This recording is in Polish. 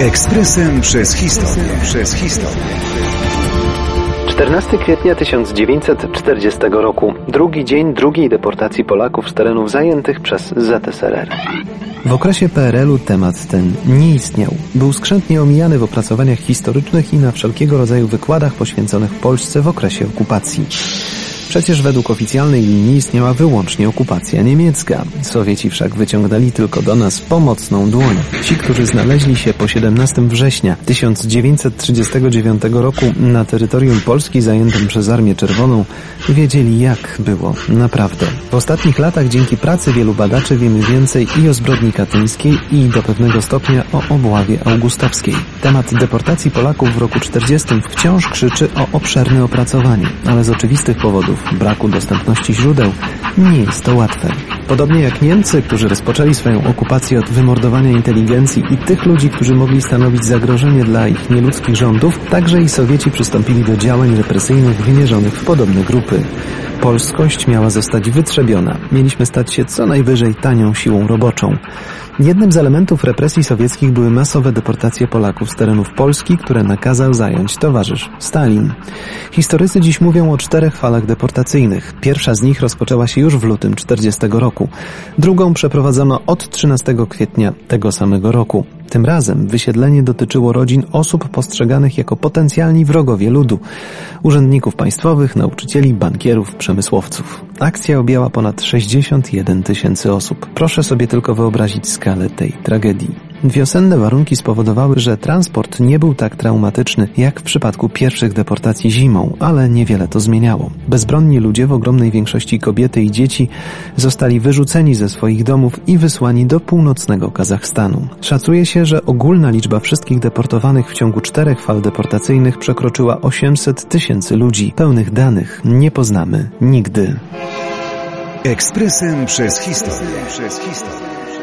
Ekspresem przez historię. Przez historię. 14 kwietnia 1940 roku, drugi dzień drugiej deportacji Polaków z terenów zajętych przez ZSRR. W okresie PRL-u temat ten nie istniał. Był skrzętnie omijany w opracowaniach historycznych i na wszelkiego rodzaju wykładach poświęconych Polsce w okresie okupacji. Przecież według oficjalnej linii istniała wyłącznie okupacja niemiecka. Sowieci wszak wyciągnęli tylko do nas pomocną dłoń. Ci, którzy znaleźli się po 17 września 1939 roku na terytorium Polski zajętym przez Armię Czerwoną, wiedzieli jak było naprawdę. W ostatnich latach dzięki pracy wielu badaczy wiemy więcej i o zbrodni katyńskiej i do pewnego stopnia o obławie augustowskiej. Temat deportacji Polaków w roku 40 wciąż krzyczy o obszerne opracowanie, ale z oczywistych powodów braku dostępności źródeł, nie jest to łatwe. Podobnie jak Niemcy, którzy rozpoczęli swoją okupację od wymordowania inteligencji i tych ludzi, którzy mogli stanowić zagrożenie dla ich nieludzkich rządów, także i Sowieci przystąpili do działań represyjnych wymierzonych w podobne grupy. Polskość miała zostać wytrzebiona. Mieliśmy stać się co najwyżej tanią siłą roboczą. Jednym z elementów represji sowieckich były masowe deportacje Polaków z terenów Polski, które nakazał zająć towarzysz Stalin. Historycy dziś mówią o czterech falach deportacyjnych. Pierwsza z nich rozpoczęła się już w lutym 40 roku. Drugą przeprowadzono od 13 kwietnia tego samego roku. Tym razem wysiedlenie dotyczyło rodzin osób postrzeganych jako potencjalni wrogowie ludu, urzędników państwowych, nauczycieli, bankierów, przemysłowców. Akcja objęła ponad 61 tysięcy osób. Proszę sobie tylko wyobrazić skalę tej tragedii. Wiosenne warunki spowodowały, że transport nie był tak traumatyczny jak w przypadku pierwszych deportacji zimą, ale niewiele to zmieniało. Bezbronni ludzie, w ogromnej większości kobiety i dzieci, zostali wyrzuceni ze swoich domów i wysłani do północnego Kazachstanu. Szacuje się, że ogólna liczba wszystkich deportowanych w ciągu czterech fal deportacyjnych przekroczyła 800 tysięcy ludzi. Pełnych danych nie poznamy nigdy. Ekspresem przez historię. Przez historię.